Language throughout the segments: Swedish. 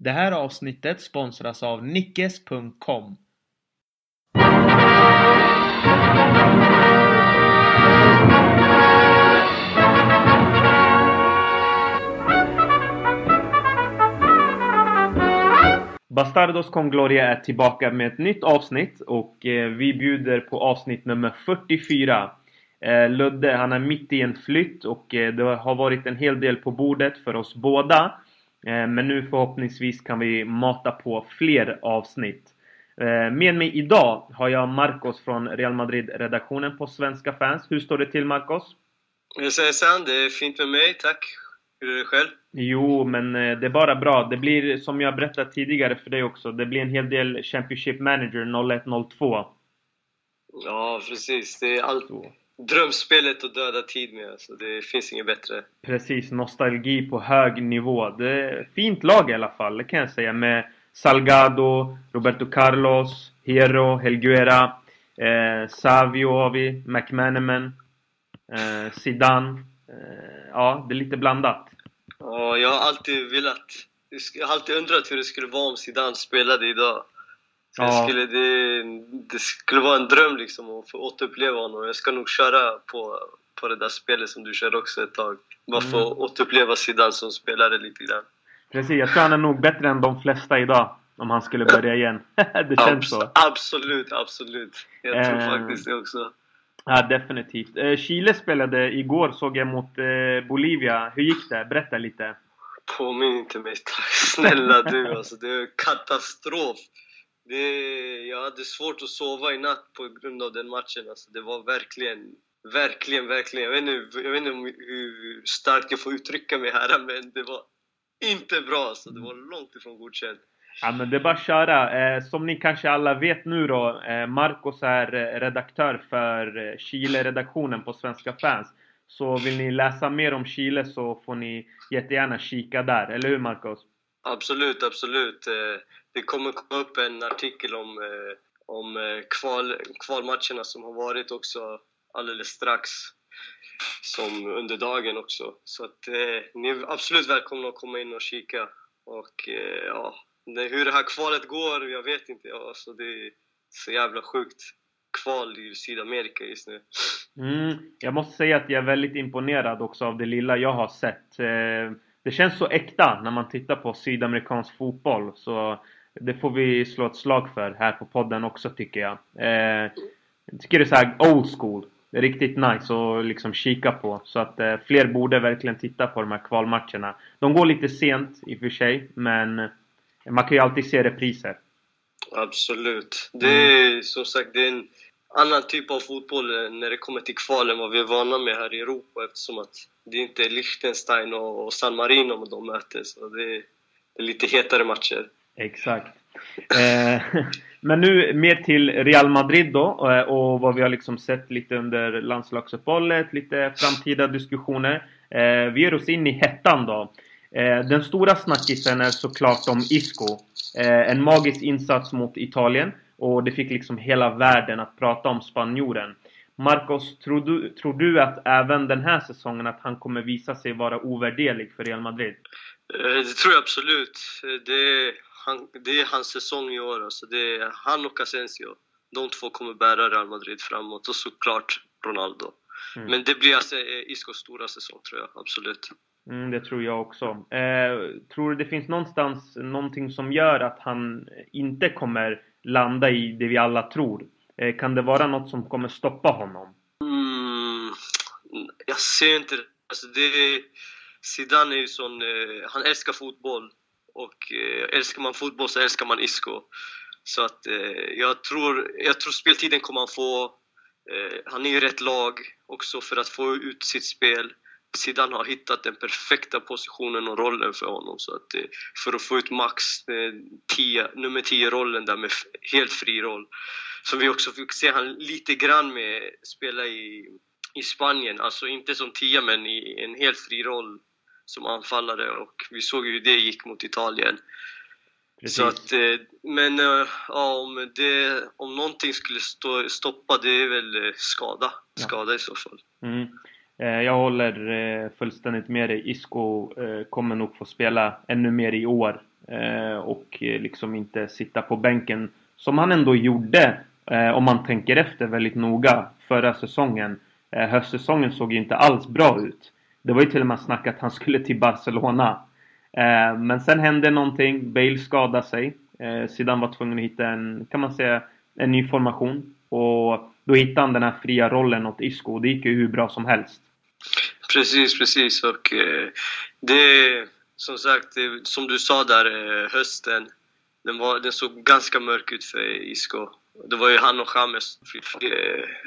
Det här avsnittet sponsras av Nickes.com. Bastardos con Gloria är tillbaka med ett nytt avsnitt och eh, vi bjuder på avsnitt nummer 44. Eh, Ludde han är mitt i en flytt och eh, det har varit en hel del på bordet för oss båda. Eh, men nu förhoppningsvis kan vi mata på fler avsnitt. Eh, med mig idag har jag Marcos från Real Madrid-redaktionen på Svenska fans. Hur står det till Marcos? Hejsan, det är fint med mig, tack. Hur är det själv? Jo, men eh, det är bara bra. Det blir, som jag berättat tidigare för dig också, det blir en hel del Championship Manager 01-02. Ja, precis. Det är allt drömspelet och döda tid med. Alltså. Det finns inget bättre. Precis, nostalgi på hög nivå. Det är fint lag i alla fall, det kan jag säga. Med Salgado, Roberto Carlos, Hero, Helguera, eh, Savio har vi, McManaman, eh, Zidane. Eh, ja, det är lite blandat. Ja, jag har alltid velat... Jag har alltid undrat hur det skulle vara om Zidane spelade idag. Så Ja. det, skulle, det, det skulle vara en dröm liksom att få återuppleva honom. Jag ska nog köra på, på det där spelet som du kör också ett tag. Bara få Mm. återuppleva Zidane som spelare lite grann. Precis, jag tror han är nog bättre än de flesta idag. Om han skulle börja igen. det känns så. Abs- Absolut, absolut. Jag tror Eh, faktiskt det också. Ja, definitivt. Eh, Chile spelade igår, såg jag, mot eh, Bolivia. Hur gick det? Berätta lite. Påminn inte mig. Snälla du alltså, det är katastrof. Det, jag hade svårt att sova i natt på grund av den matchen. Alltså, det var verkligen, verkligen, verkligen. Jag vet inte, jag vet inte hur starkt jag får uttrycka mig här, men det var inte bra. Alltså. Det var långt ifrån godkänt. Ja, men det är bara att köra. Eh, som ni kanske alla vet nu då, eh, Marcos är eh, redaktör för eh, Chile-redaktionen på Svenska fans. Så vill ni läsa mer om Chile så får ni jättegärna kika där, eller hur Marcos? Absolut, absolut. Eh, det kommer komma upp en artikel om, eh, om eh, kval, kvalmatcherna som har varit också alldeles strax. Som under dagen också. Så att eh, ni är absolut välkomna att komma in och kika. Och eh, ja, det, hur det här kvalet går, jag vet inte. Ja, Alltså, det är så jävla sjukt kval i Sydamerika just nu. Mm, jag måste säga att jag är väldigt imponerad också av det lilla jag har sett. Eh, det känns så äkta när man tittar på sydamerikansk fotboll. Så det får vi slå ett slag för här på podden också tycker jag. Eh, jag tycker det är så här old school. Riktigt nice att liksom kika på. Så att eh, fler borde verkligen titta på de här kvalmatcherna. De går lite sent i och för sig, men man kan ju alltid se repriser. Absolut. Det är som sagt det är en annan typ av fotboll när det kommer till kval än vad vi är vana med här i Europa eftersom att det inte är Liechtenstein och och San Marino de möter. Så det är, det är lite hetare matcher. Exakt. Eh, men nu mer till Real Madrid då eh, och vad vi har liksom sett lite under landslagsuppehållet, lite framtida diskussioner. Eh, vi ger oss in i hettan då. Eh, den stora snackisen är såklart om Isco. Eh, en magisk insats mot Italien och det fick liksom hela världen att prata om spanjoren. Marcos, tror du, tror du att även den här säsongen att han kommer visa sig vara ovärderlig för Real Madrid? Eh, det tror jag absolut. Det han, det är hans säsong i år. Alltså det är han och Asensio. De två kommer bära Real Madrid framåt och såklart Ronaldo. Mm. Men det blir alltså eh, Iscos stora säsong tror jag, absolut. Mm, det tror jag också. Eh, tror du det finns någonstans någonting som gör att han inte kommer landa i det vi alla tror? Eh, kan det vara något som kommer stoppa honom? Mm, jag ser inte. Alltså det Zidane är ju sån, eh, han älskar fotboll. Och eh, älskar man fotboll så älskar man Isco. Så att eh, jag, tror, jag tror speltiden kommer han få. Eh, han är i rätt lag också för att få ut sitt spel. Zidane har hittat den perfekta positionen och rollen för honom. Så att, eh, för att få ut max eh, tia, nummer 10-rollen där med helt fri roll. Som vi också fick se han lite grann med spela i, i Spanien. Alltså inte som 10 men i en helt fri roll som anfallare. Och vi såg ju hur det gick mot Italien. Precis. Så att, eh, men eh, ja, om, det, om någonting skulle stå, stoppa det är väl eh, skada. Ja. Skada i så fall. Mm. Jag håller fullständigt med dig. Isco kommer nog få spela ännu mer i år och liksom inte sitta på bänken som han ändå gjorde om man tänker efter väldigt noga förra säsongen. Höstsäsongen såg ju inte alls bra ut. Det var ju till och med snack att han skulle till Barcelona. Eh, men sen hände någonting. Bale skadade sig. Eh, Zidane var tvungen att hitta en, kan man säga, en ny formation. Och då hittade han den här fria rollen åt Isco och det gick ju hur bra som helst. Precis, precis. Och eh, det, som sagt, det, som du sa där, eh, hösten, den, var, den såg ganska mörk ut för Isco. Det var ju han och James. Eh,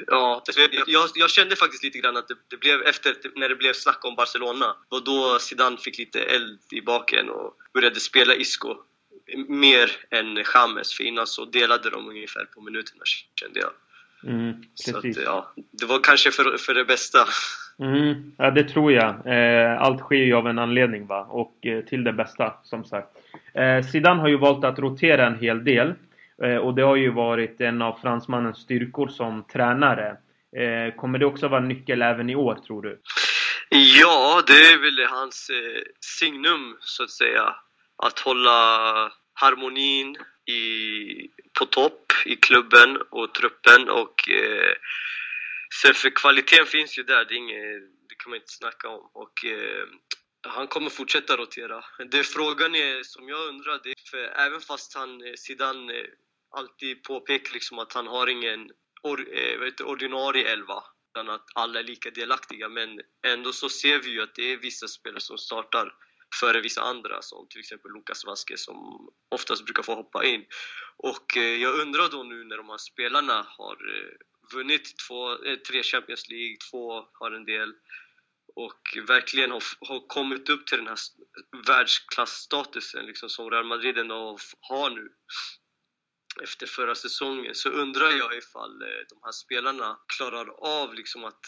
ja, jag, jag, kände faktiskt lite grann att det, det, blev efter när det blev snack om Barcelona. Och då Zidane fick lite eld i baken och började spela Isco mer än James. För innan så delade de ungefär på minuterna kände jag. Mm, så att, ja, det var kanske för, för det bästa. Mm, ja, det tror jag. Eh, allt sker ju av en anledning va? Och eh, till det bästa, som sagt. Zidane har ju valt att rotera en hel del. Eh, och det har ju varit en av fransmannens styrkor som tränare. Eh, kommer det också vara nyckel även i år, tror du? Ja, det är väl hans eh, signum, så att säga. Att hålla harmonin i, på topp i klubben och truppen och eh, sen för kvaliteten finns ju där, det, är inget, det kan man inte snacka om. Och, eh, han kommer fortsätta rotera. Det frågan är, som jag undrar, det är för även fast han, sedan Zidane eh, alltid påpekar liksom att han har ingen or, eh, vet, ordinarie elva, utan att alla är lika delaktiga, men ändå så ser vi ju att det är vissa spelare som startar före vissa andra som till exempel Lukas Vasquez som oftast brukar få hoppa in. Och jag undrar då nu när de här spelarna har vunnit två, tre Champions League, två har en del och verkligen har, har kommit upp till den här världsklassstatusen liksom, som Real Madrid ändå har nu efter förra säsongen så undrar jag ifall eh, de här spelarna klarar av liksom att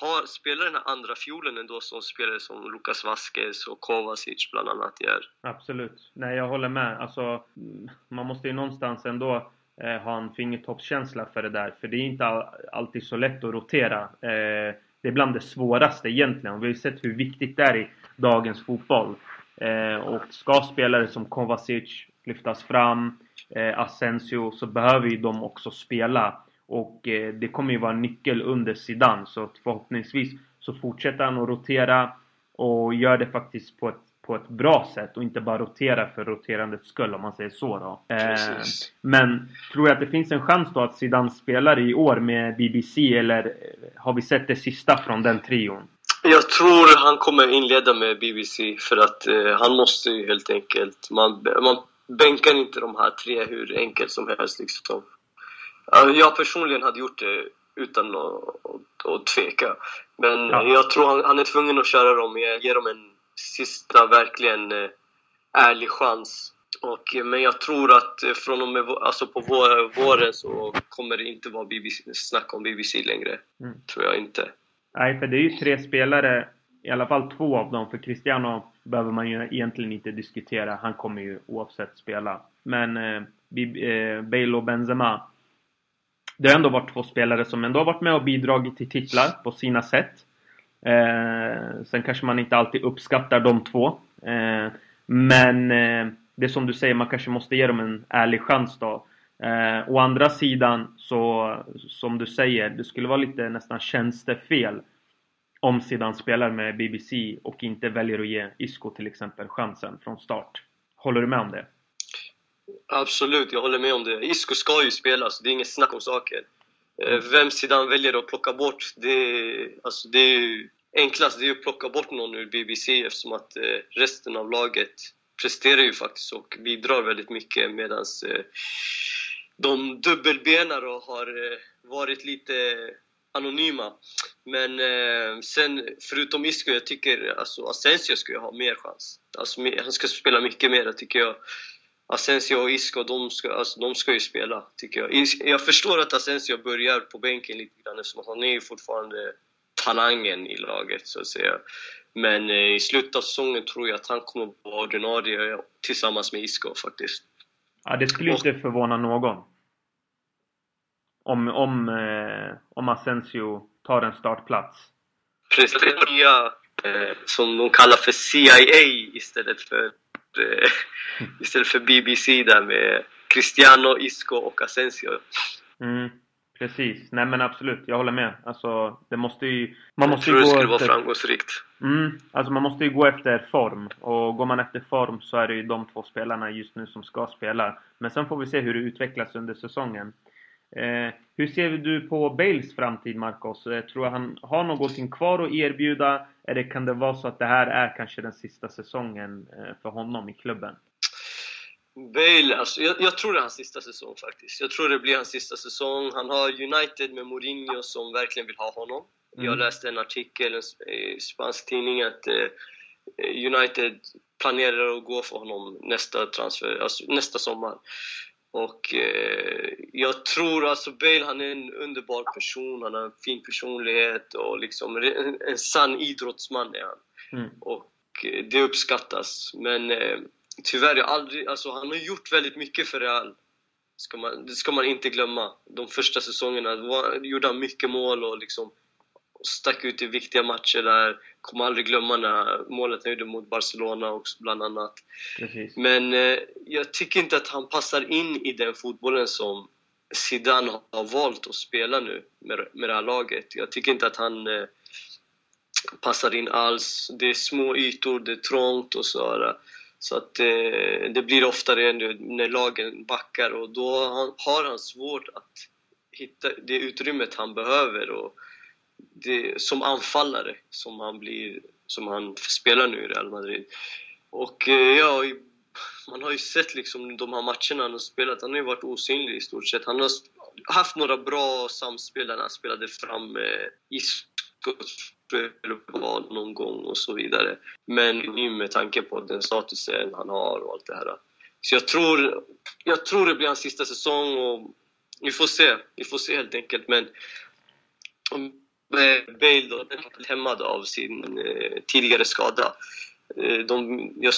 ha, spela den här andra fiolen ändå som spelare som Lukas Vasquez och Kovacic bland annat gör. Absolut. Nej, jag håller med. Alltså, mm, man måste ju någonstans ändå eh, ha en fingertoppskänsla för det där. För det är inte all, alltid så lätt att rotera. Eh, det är bland det svåraste egentligen. Vi har ju sett hur viktigt det är i dagens fotboll. Eh, och ska spelare som Kovacic lyftas fram, eh, Asensio, så behöver ju de också spela. Och eh, det kommer ju vara en nyckel under Zidane så förhoppningsvis så fortsätter han att rotera och gör det faktiskt på ett, på ett bra sätt och inte bara rotera för roterandets skull om man säger så då. Eh, men tror jag att det finns en chans då att Zidane spelar i år med BBC eller eh, har vi sett det sista från den trion? Jag tror han kommer inleda med BBC för att eh, han måste ju helt enkelt, man, man bänkar inte de här tre hur enkelt som helst liksom. Jag personligen hade gjort det utan att, att tveka. Men ja. jag tror han, han, är tvungen att köra dem, ge dem en sista verkligen eh, ärlig chans. Och, men jag tror att från och med alltså på våren så kommer det inte vara BBC, snack om BBC längre. Mm. Tror jag inte. Nej, för det är ju tre spelare, i alla fall två av dem. För Cristiano behöver man ju egentligen inte diskutera. Han kommer ju oavsett spela. Men eh, eh Bale och Benzema det har ändå varit två spelare som ändå har varit med och bidragit till titlar på sina sätt. Eh, sen kanske man inte alltid uppskattar de två. Eh, men eh, det är som du säger, man kanske måste ge dem en ärlig chans då. Eh, å andra sidan så, som du säger, det skulle vara lite nästan tjänstefel om Zidane spelar med BBC och inte väljer att ge Isco till exempel chansen från start. Håller du med om det? Absolut, jag håller med om det. Isco ska ju spela, så det är inget snack om saken. Eh, vem sidan väljer att plocka bort, det, alltså det är ju enklast det är att plocka bort någon ur BBC eftersom att eh, resten av laget presterar ju faktiskt och bidrar väldigt mycket medan eh, de dubbelbenare har varit lite anonyma. Men sen, förutom Isco, jag tycker alltså Asensio ska ju ha mer chans. Alltså, han ska spela mycket mer, tycker jag. Asensio och Isco, de ska, alltså, de ska ju spela, tycker jag. Jag förstår att Asensio börjar på bänken lite grann eftersom han är ju fortfarande talangen i laget, så att säga. Men eh, i slutet av säsongen tror jag att han kommer att vara ordinarie tillsammans med Isco faktiskt. Ja, det skulle och, inte förvåna någon. Om, om, eh, om Asensio tar en startplats. Precis, det nya eh, som de kallar för CIA istället för istället för BBC där med Cristiano, Isco och Asensio. Mm. Precis, nej men absolut, jag håller med. Alltså, det måste ju... Man måste jag tror ju det gå skulle efter... vara framgångsrikt. Mm, alltså man måste ju gå efter form. Och går man efter form så är det ju de två spelarna just nu som ska spela. Men sen får vi se hur det utvecklas under säsongen. Eh, hur ser du på Bales framtid, Marcos? Eh, tror du han har någonting kvar att erbjuda? Eller kan det vara så att det här är kanske den sista säsongen eh, för honom i klubben? Bale, alltså, jag, jag, tror det är hans sista säsong faktiskt. Jag tror det blir hans sista säsong. Han har United med Mourinho som verkligen vill ha honom. Mm. Jag läste en artikel i en spansk tidning att eh, United planerar att gå för honom nästa, transfer, alltså, nästa sommar. Och eh, jag tror alltså Bale, han är en underbar person, han har en fin personlighet och liksom en, en sann idrottsman är han. Mm. Och eh, det uppskattas. Men eh, tyvärr, jag aldrig, alltså, han har gjort väldigt mycket för Real. Ska man, det ska man inte glömma. De första säsongerna var, gjorde han mycket mål och liksom stack ut i viktiga matcher där. Kommer aldrig glömma när målet han gjorde mot Barcelona också bland annat. Precis. Men eh, jag tycker inte att han passar in i den fotbollen som Zidane har valt att spela nu med, med det här laget. Jag tycker inte att han eh, passar in alls. Det är små ytor, det är trångt och så. Så att eh, det blir oftare när lagen backar och då har han svårt att hitta det utrymmet han behöver och det, som anfallare som han, blir, som han spelar nu i Real Madrid. Och eh, ja, man har ju sett liksom de här matcherna han har spelat, han har ju varit osynlig i stort sett. Han har haft några bra samspel där han spelade fram eh, i skottspel någon gång och så vidare. Men nu med tanke på den statusen han har och allt det här. Så jag tror, jag tror det blir hans sista säsong och vi får se. Vi får se helt enkelt. Men Eh, Bale då, är hämmad av sin eh, tidigare skada. Eh, de, jag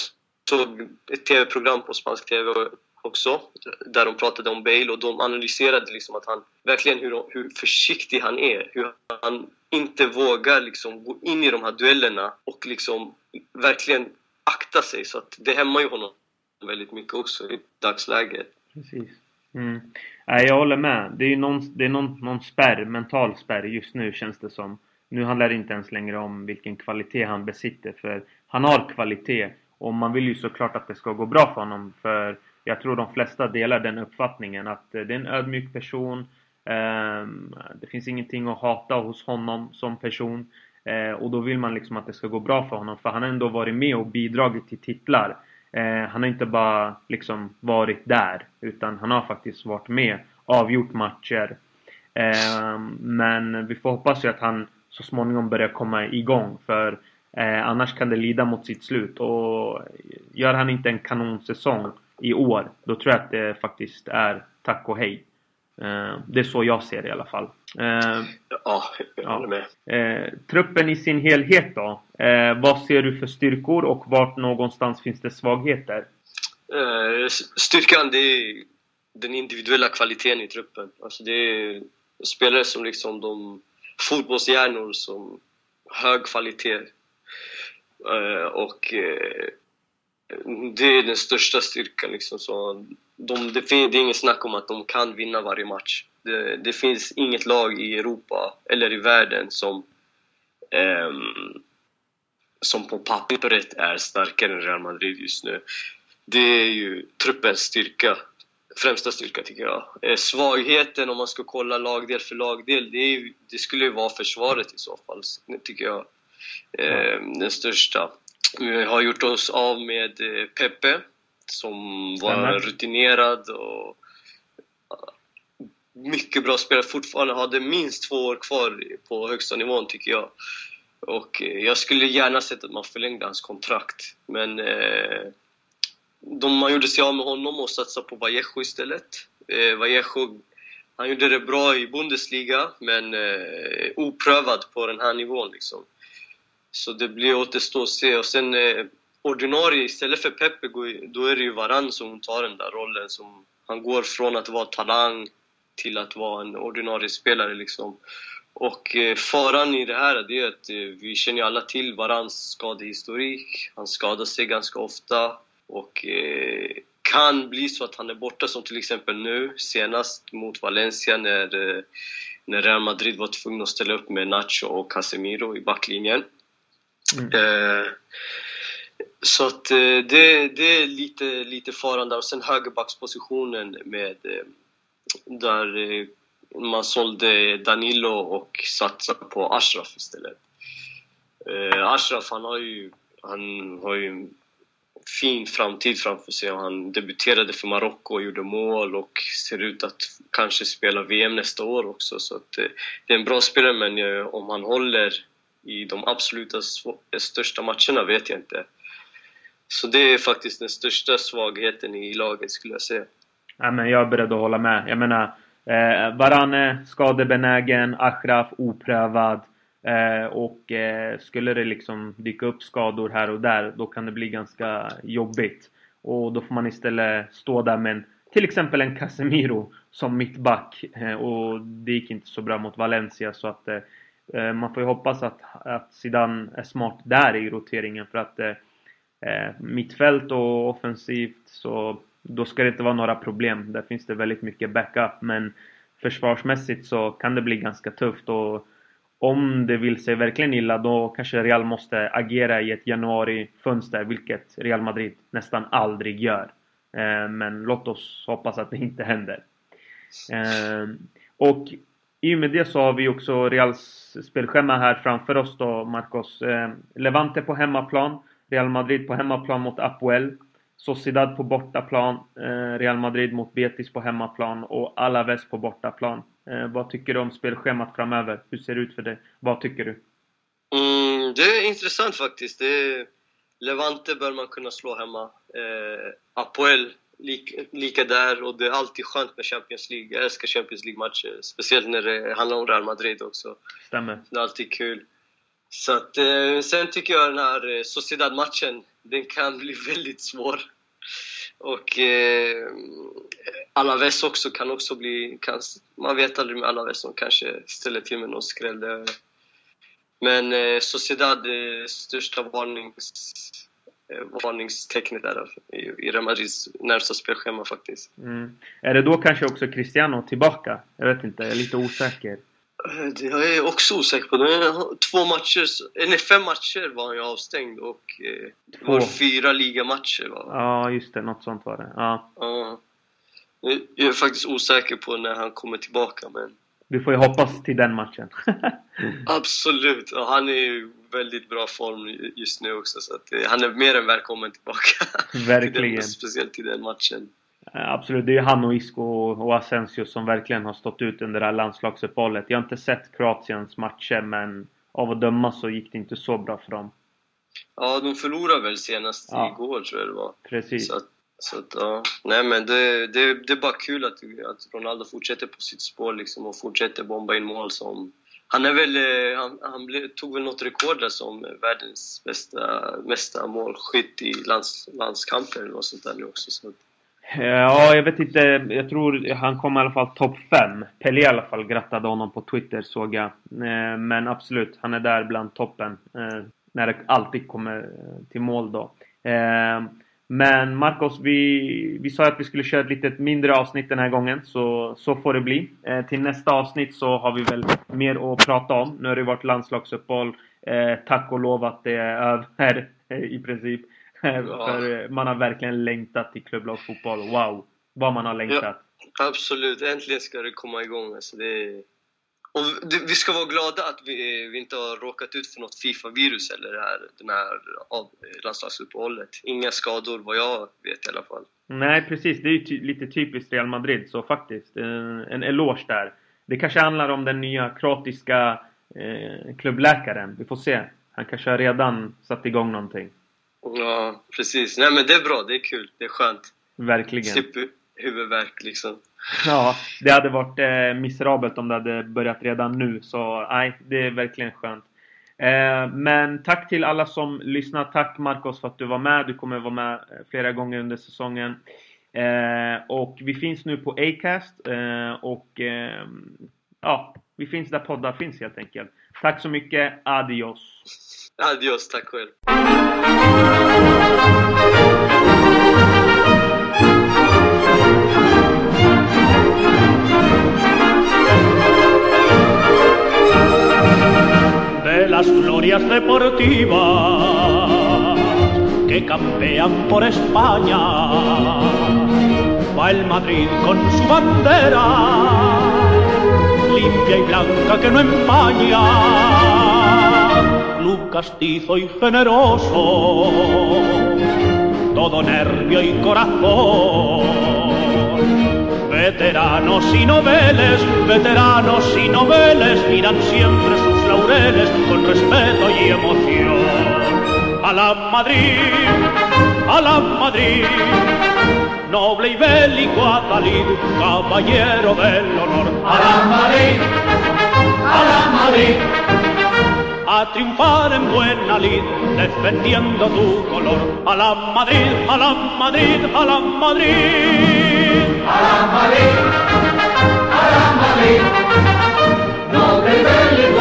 såg ett tv-program på spansk tv också, där de pratade om Bale och de analyserade liksom att han, verkligen hur, hur försiktig han är. Hur han inte vågar liksom gå in i de här duellerna och liksom verkligen akta sig. Så att det hämmar ju honom väldigt mycket också i dagsläget. Precis. Mm. Nej, jag håller med. Det är någon, det är någon, någon spärr, mental spärr just nu känns det som. Nu handlar det inte ens längre om vilken kvalitet han besitter, för han har kvalitet. Och man vill ju såklart att det ska gå bra för honom, för jag tror de flesta delar den uppfattningen att eh, det är en ödmjuk person. Ehm, det finns ingenting att hata hos honom som person. Eh, och då vill man liksom att det ska gå bra för honom, för han har ändå varit med och bidragit till titlar. Eh, han har inte bara liksom varit där, utan han har faktiskt varit med, avgjort matcher. Eh, men vi får hoppas ju att han så småningom börjar komma igång, för eh, annars kan det lida mot sitt slut. Och gör han inte en kanonsäsong i år, då tror jag att det faktiskt är tack och hej. Eh, det är så jag ser det i alla fall. Eh, ja, jag håller med. Eh, truppen i sin helhet då? Vad ser du för styrkor och vart någonstans finns det svagheter? Styrkan, det är den individuella kvaliteten i truppen. Alltså det är spelare som liksom de fotbollshjärnor som hög kvalitet. Och det är den största styrkan. Liksom. Så de, det, finns, det är inget snack om att de kan vinna varje match. Det, det finns inget lag i Europa eller i världen som, um, som på pappret är starkare än Real Madrid just nu. Det är ju truppens styrka, främsta styrka tycker jag. Eh, svagheten om man ska kolla lagdel för lagdel, det, är, det skulle ju vara försvaret i så fall, tycker jag. Eh, den största. Vi har gjort oss av med eh, Pepe som var rutinerad och mycket bra spelare. Fortfarande hade minst två år kvar på högsta nivån tycker jag. Och eh, jag skulle gärna sett att man förlängde hans kontrakt. Men eh, de, man gjorde sig av med honom och satsade på Vallejo istället. Eh, Vallejo, han gjorde det bra i Bundesliga, men eh, oprövad på den här nivån. Liksom. Så det blir återstå att se. Och sen eh, ordinarie, istället för Pepe, då är det ju Varann som tar den där rollen. Som, han går från att vara talang till att vara en ordinarie spelare liksom. Och eh, faran i det här är att eh, vi känner ju alla till Varans skadehistorik. Han skadar sig ganska ofta. och eh, kan bli så att han är borta som till exempel nu senast mot Valencia när, eh, när Real Madrid var tvungna att ställa upp med Nacho och Casemiro i backlinjen. Mm. Så att eh, det, det är lite, lite faran där. Och sen högerbackspositionen med eh, där eh, man sålde Danilo och satsade på Ashraf istället. Ashraf han har ju, han har ju en fin framtid framför sig. Han debuterade för Marocko och gjorde mål och ser ut att kanske spela VM nästa år också. Så att, det är en bra spelare men om han håller i de absoluta största matcherna vet jag inte. Så det är faktiskt den största svagheten i laget skulle jag säga. Ja, men jag är beredd att hålla med. Jag menar, eh, Varane skadebenägen, Achraf oprövad. Eh, och eh, skulle det liksom dyka upp skador här och där, då kan det bli ganska jobbigt. Och då får man istället stå där med en, till exempel en Casemiro som mittback. Eh, och det gick inte så bra mot Valencia så att eh, eh man får ju hoppas att, att Zidane är smart där i roteringen för att eh, eh, mittfält och offensivt så då ska det inte vara några problem. Där finns det väldigt mycket backup men försvarsmässigt så kan det bli ganska tufft och om det vill sig verkligen illa då kanske Real måste agera i ett januarifönster vilket Real Madrid nästan aldrig gör. Eh, men låt oss hoppas att det inte händer. Eh, och i och med det så har vi också Reals spelschema här framför oss då, Marcos. Eh, Levante på hemmaplan. Real Madrid på hemmaplan mot Apoel. Sociedad på bortaplan. Eh, Real Madrid mot Betis på hemmaplan. Och Alaves på bortaplan. Eh, vad tycker du om spelschemat framöver? Hur ser det ut för dig? Vad tycker du? Mm, det är intressant faktiskt. Är... Levante bör man kunna slå hemma. Eh, Apoel lika, lika där och det är alltid skönt med Champions League. Jag älskar Champions League-matcher, speciellt när det handlar om Real Madrid också. Stämmer. Det är alltid kul. Så att, eh, sen tycker jag den här eh, Sociedad-matchen, den kan bli väldigt svår. Och eh, Alaves också kan också bli... Kan, man vet aldrig med Alaves, som kanske ställer till med någon skräll. Men eh, Sociedad, eh, största varnings Eh, varningstecknet där i, i Real Madrids närmsta spelschema faktiskt. Mm. Är det då kanske också Cristiano tillbaka? Jag vet inte, jag är lite osäker. Eh, det jag är också osäker på. Två matcher, eller fem matcher var han ju avstängd och eh, det var fyra ligamatcher va? Ja, just det. Något sånt var det. Ja. ja. Jag är faktiskt osäker på när han kommer tillbaka men... Du får ju hoppas till den matchen. Absolut! Och han är ju väldigt bra form just nu också så att, eh, han är mer än välkommen tillbaka. Verkligen! till den, speciellt till den matchen. Absolut, det är han och Isco och Asensio som verkligen har stått ut under det här landslagsuppehållet. Jag har inte sett Kroatiens matcher men av att döma så gick det inte så bra för dem. Ja, de förlorade väl senast ja. igår tror jag det var. Precis. Så att, så att, ja. Nej men det, det, det är bara kul att, att Ronaldo fortsätter på sitt spår liksom och fortsätter bomba in mål som han, är väl, eh, han, han blev, tog väl något rekord där som världens bästa, mesta målskytt i lands, landskamper eller något sånt där nu också. Så. Eh, ja, jag vet inte. Jag tror han kom i alla fall topp 5. Pelle i alla fall grattade honom på Twitter såg jag. Eh, men absolut, han är där bland toppen. Eh, när det alltid kommer till mål då. Men Marcos, vi, vi sa att vi skulle köra ett lite mindre avsnitt den här gången, så, så får det bli. Till nästa avsnitt så har vi väl mer att prata om. Nu har det varit landslagsuppehåll. Tack och lov att det är över i princip. Eh, ja. För man har verkligen längtat till klubblagsfotboll. Wow! Vad man har längtat. Ja, absolut, äntligen ska det komma igång. Alltså det, och vi ska vara glada att vi, vi inte har råkat ut för något Fifa-virus eller det här, den här landslagsuppehållet. Inga skador vad jag vet i alla fall. Nej precis, det är ju ty lite typiskt Real Madrid så faktiskt. En, en eloge där. Det kanske handlar om den nya kroatiska eh, klubbläkaren. Vi får se. Han kanske har redan satt igång någonting. Ja, precis. Nej men det är bra, det är kul, det är skönt. Verkligen. Slipper huvudvärk liksom. Ja, det hade varit eh, miserabelt om det hade börjat redan nu. Så nej, det är verkligen skönt. Eh, men tack till alla som lyssnar. Tack Marcos för att du var med. Du kommer vara med eh, flera gånger under säsongen. Eh, och vi finns nu på Acast. Och eh, ja, vi finns där poddar finns helt enkelt. Tack så mycket. Adios. Adiós, Tacuel. De las glorias deportivas que campean por España, va el Madrid con su bandera, limpia y blanca que no empaña Castizo y generoso, todo nervio y corazón Veteranos y noveles, veteranos y noveles miran siempre sus laureles con respeto y emoción. A la Madrid, a la Madrid, noble y bélico Atalid, caballero del honor. A la Madrid, a la Madrid, a triunfar en buena lid, defendiendo tu color. A la Madrid, a la Madrid, a la Madrid. A la Madrid, a la Madrid. No te el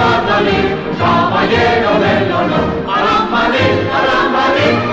caballero del honor. A la Madrid, a la Madrid.